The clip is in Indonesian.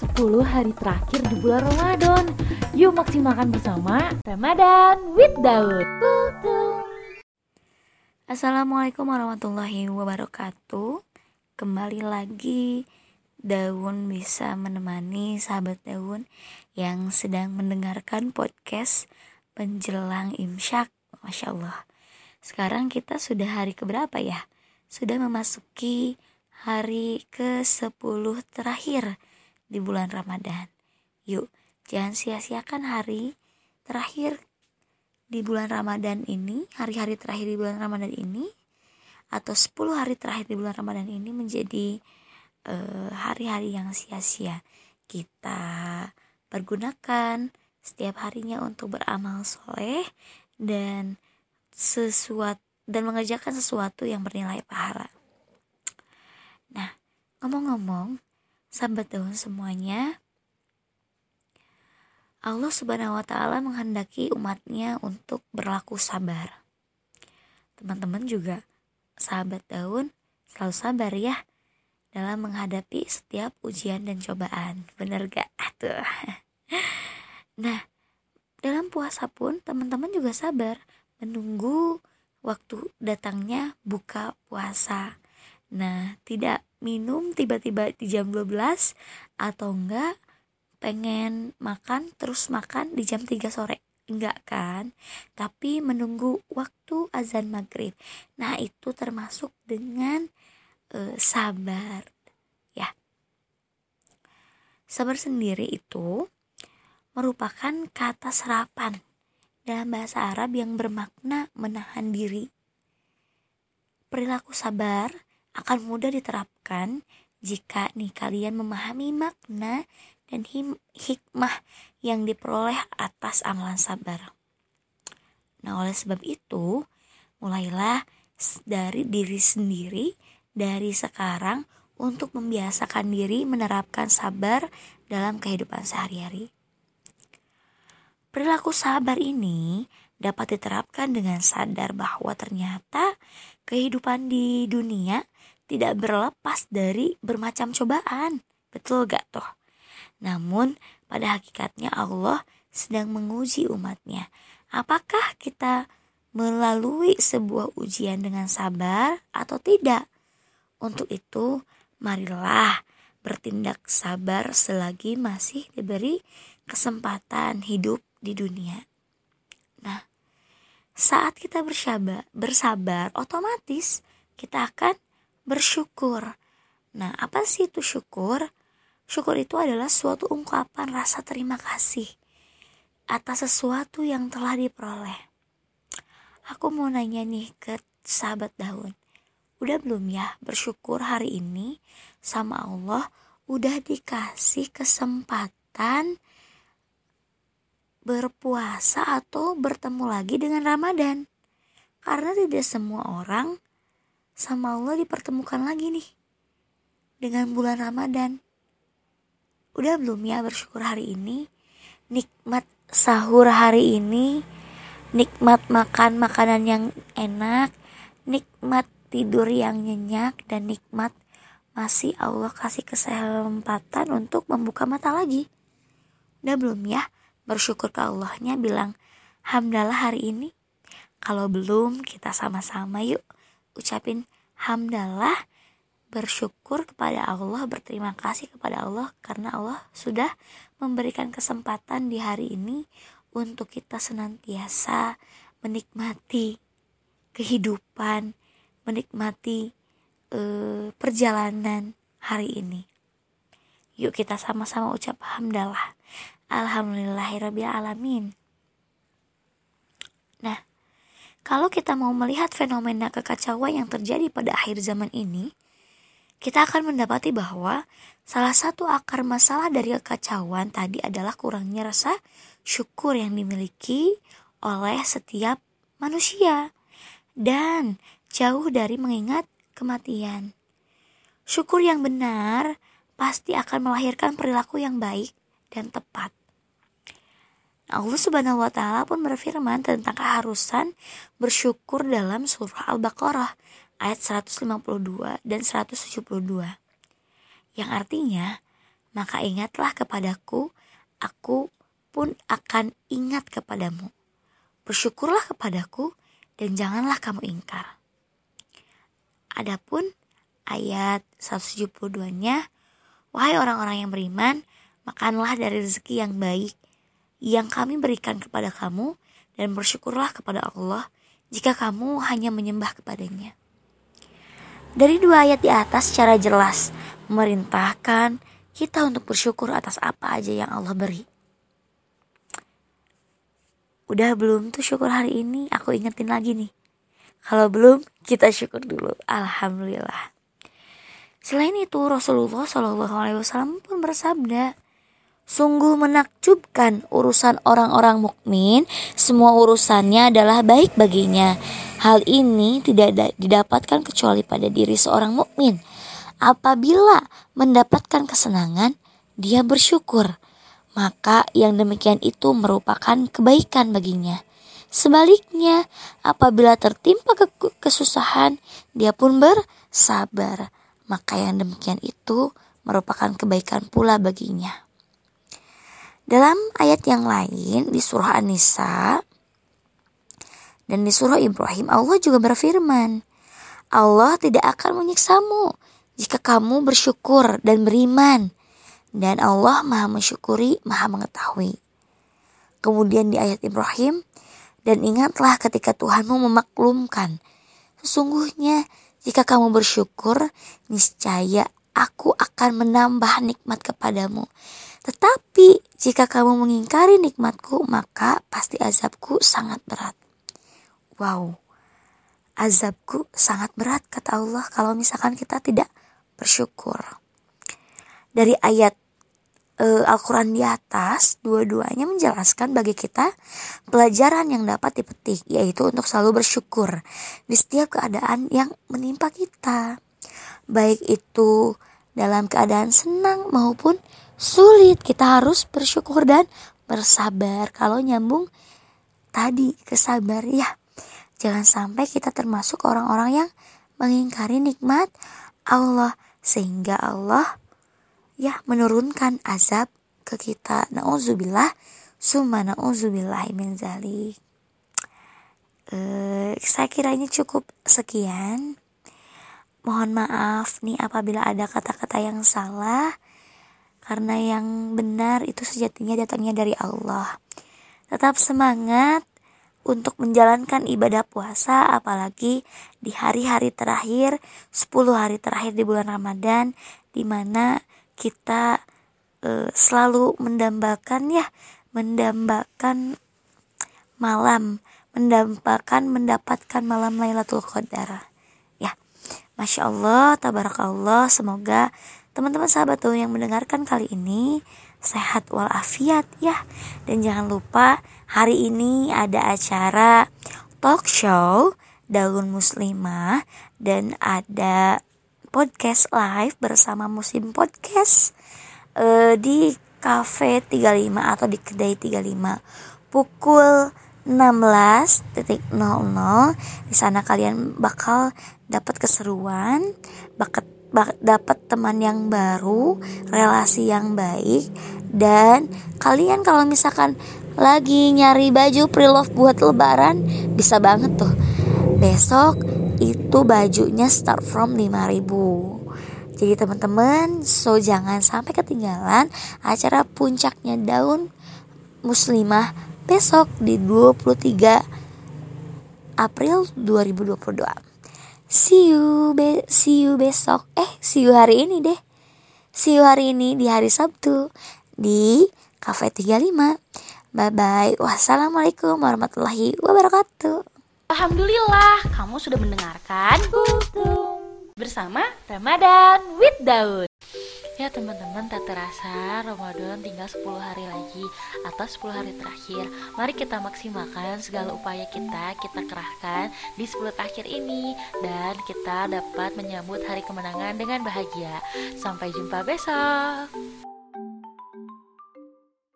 10 hari terakhir di bulan Ramadan. Yuk maksimalkan bersama Ramadan with Daud. Assalamualaikum warahmatullahi wabarakatuh. Kembali lagi Daun bisa menemani sahabat Daun yang sedang mendengarkan podcast penjelang imsyak. Masya Allah. Sekarang kita sudah hari keberapa ya? Sudah memasuki hari ke-10 terakhir di bulan Ramadan. Yuk, jangan sia-siakan hari terakhir di bulan Ramadan ini, hari-hari terakhir di bulan Ramadan ini, atau 10 hari terakhir di bulan Ramadan ini menjadi eh, hari-hari uh, yang sia-sia. Kita pergunakan setiap harinya untuk beramal soleh dan sesuatu dan mengerjakan sesuatu yang bernilai pahala. Nah, ngomong-ngomong, sahabat daun semuanya, Allah Subhanahu wa Ta'ala menghendaki umatnya untuk berlaku sabar. Teman-teman juga, sahabat daun, selalu sabar ya dalam menghadapi setiap ujian dan cobaan. Bener gak? Tuh. Nah, dalam puasa pun teman-teman juga sabar menunggu waktu datangnya buka puasa. Nah, tidak minum tiba-tiba di jam 12 atau enggak pengen makan terus makan di jam 3 sore. Enggak kan? Tapi menunggu waktu azan maghrib. Nah itu termasuk dengan uh, sabar. Ya. Sabar sendiri itu merupakan kata serapan dalam bahasa Arab yang bermakna menahan diri. Perilaku sabar akan mudah diterapkan jika nih kalian memahami makna dan hikmah yang diperoleh atas amalan sabar. Nah, oleh sebab itu, mulailah dari diri sendiri dari sekarang untuk membiasakan diri menerapkan sabar dalam kehidupan sehari-hari. Perilaku sabar ini dapat diterapkan dengan sadar bahwa ternyata kehidupan di dunia tidak berlepas dari bermacam cobaan. Betul gak toh? Namun pada hakikatnya Allah sedang menguji umatnya. Apakah kita melalui sebuah ujian dengan sabar atau tidak? Untuk itu, marilah bertindak sabar selagi masih diberi kesempatan hidup di dunia. Nah, saat kita bersabar, bersabar otomatis kita akan bersyukur. Nah, apa sih itu syukur? Syukur itu adalah suatu ungkapan rasa terima kasih atas sesuatu yang telah diperoleh. Aku mau nanya nih ke sahabat daun. Udah belum ya bersyukur hari ini sama Allah udah dikasih kesempatan berpuasa atau bertemu lagi dengan Ramadan. Karena tidak semua orang sama Allah dipertemukan lagi nih dengan bulan Ramadan. Udah belum ya bersyukur hari ini? Nikmat sahur hari ini, nikmat makan makanan yang enak, nikmat tidur yang nyenyak dan nikmat masih Allah kasih kesempatan untuk membuka mata lagi. Udah belum ya? bersyukur ke Allahnya bilang hamdalah hari ini kalau belum kita sama-sama yuk ucapin hamdalah bersyukur kepada Allah berterima kasih kepada Allah karena Allah sudah memberikan kesempatan di hari ini untuk kita senantiasa menikmati kehidupan menikmati uh, perjalanan hari ini yuk kita sama-sama ucap hamdalah Alhamdulillahirrabbilalamin. Nah, kalau kita mau melihat fenomena kekacauan yang terjadi pada akhir zaman ini, kita akan mendapati bahwa salah satu akar masalah dari kekacauan tadi adalah kurangnya rasa syukur yang dimiliki oleh setiap manusia dan jauh dari mengingat kematian. Syukur yang benar pasti akan melahirkan perilaku yang baik dan tepat. Allah Subhanahu wa taala pun berfirman tentang keharusan bersyukur dalam surah Al-Baqarah ayat 152 dan 172. Yang artinya maka ingatlah kepadaku, aku pun akan ingat kepadamu. Bersyukurlah kepadaku dan janganlah kamu ingkar. Adapun ayat 172-nya, wahai orang-orang yang beriman, makanlah dari rezeki yang baik yang kami berikan kepada kamu dan bersyukurlah kepada Allah jika kamu hanya menyembah kepadanya. Dari dua ayat di atas secara jelas memerintahkan kita untuk bersyukur atas apa aja yang Allah beri. Udah belum tuh syukur hari ini? Aku ingetin lagi nih. Kalau belum, kita syukur dulu. Alhamdulillah. Selain itu, Rasulullah Shallallahu Alaihi Wasallam pun bersabda, Sungguh menakjubkan urusan orang-orang mukmin, semua urusannya adalah baik baginya. Hal ini tidak didapatkan kecuali pada diri seorang mukmin. Apabila mendapatkan kesenangan, dia bersyukur, maka yang demikian itu merupakan kebaikan baginya. Sebaliknya, apabila tertimpa ke kesusahan, dia pun bersabar, maka yang demikian itu merupakan kebaikan pula baginya. Dalam ayat yang lain di surah An-Nisa dan di surah Ibrahim Allah juga berfirman, Allah tidak akan menyiksamu jika kamu bersyukur dan beriman dan Allah maha mensyukuri, maha mengetahui. Kemudian di ayat Ibrahim, dan ingatlah ketika Tuhanmu memaklumkan, sesungguhnya jika kamu bersyukur, niscaya aku akan menambah nikmat kepadamu tetapi jika kamu mengingkari nikmatku, maka pasti azabku sangat berat. Wow, azabku sangat berat kata Allah kalau misalkan kita tidak bersyukur. Dari ayat e, Al-Quran di atas, dua-duanya menjelaskan bagi kita pelajaran yang dapat dipetik, yaitu untuk selalu bersyukur di setiap keadaan yang menimpa kita. Baik itu dalam keadaan senang maupun sulit. Kita harus bersyukur dan bersabar. Kalau nyambung tadi kesabar ya. Jangan sampai kita termasuk orang-orang yang mengingkari nikmat Allah sehingga Allah ya menurunkan azab ke kita. Nauzubillah, summa nauzubillah min zalik. Uh, saya kiranya cukup sekian. Mohon maaf nih apabila ada kata-kata yang salah karena yang benar itu sejatinya datangnya dari Allah. Tetap semangat untuk menjalankan ibadah puasa apalagi di hari-hari terakhir 10 hari terakhir di bulan Ramadan di mana kita e, selalu mendambakan ya mendambakan malam mendambakan mendapatkan malam Lailatul Qadar ya Masya Allah tabarakallah semoga teman-teman sahabat tuh yang mendengarkan kali ini sehat walafiat ya. Dan jangan lupa hari ini ada acara talk show Daun Muslimah dan ada podcast live bersama Musim Podcast uh, di Cafe 35 atau di Kedai 35 pukul 16.00 di sana kalian bakal dapat keseruan, bakat dapat teman yang baru, relasi yang baik, dan kalian kalau misalkan lagi nyari baju pre-love buat lebaran bisa banget tuh. Besok itu bajunya start from 5000 jadi teman-teman, so jangan sampai ketinggalan acara puncaknya daun muslimah besok di 23 April 2022 see you be see you besok. Eh see you hari ini deh. See you hari ini di hari Sabtu di Cafe 35 bye bye wassalamualaikum warahmatullahi wabarakatuh. Alhamdulillah kamu sudah mendengarkan bersama Ramadan with Daun Ya teman-teman tak terasa Ramadan tinggal 10 hari lagi Atau 10 hari terakhir. Mari kita maksimalkan segala upaya kita Kita kerahkan di 10 terakhir ini Dan kita dapat menyambut hari kemenangan dengan bahagia. Sampai jumpa besok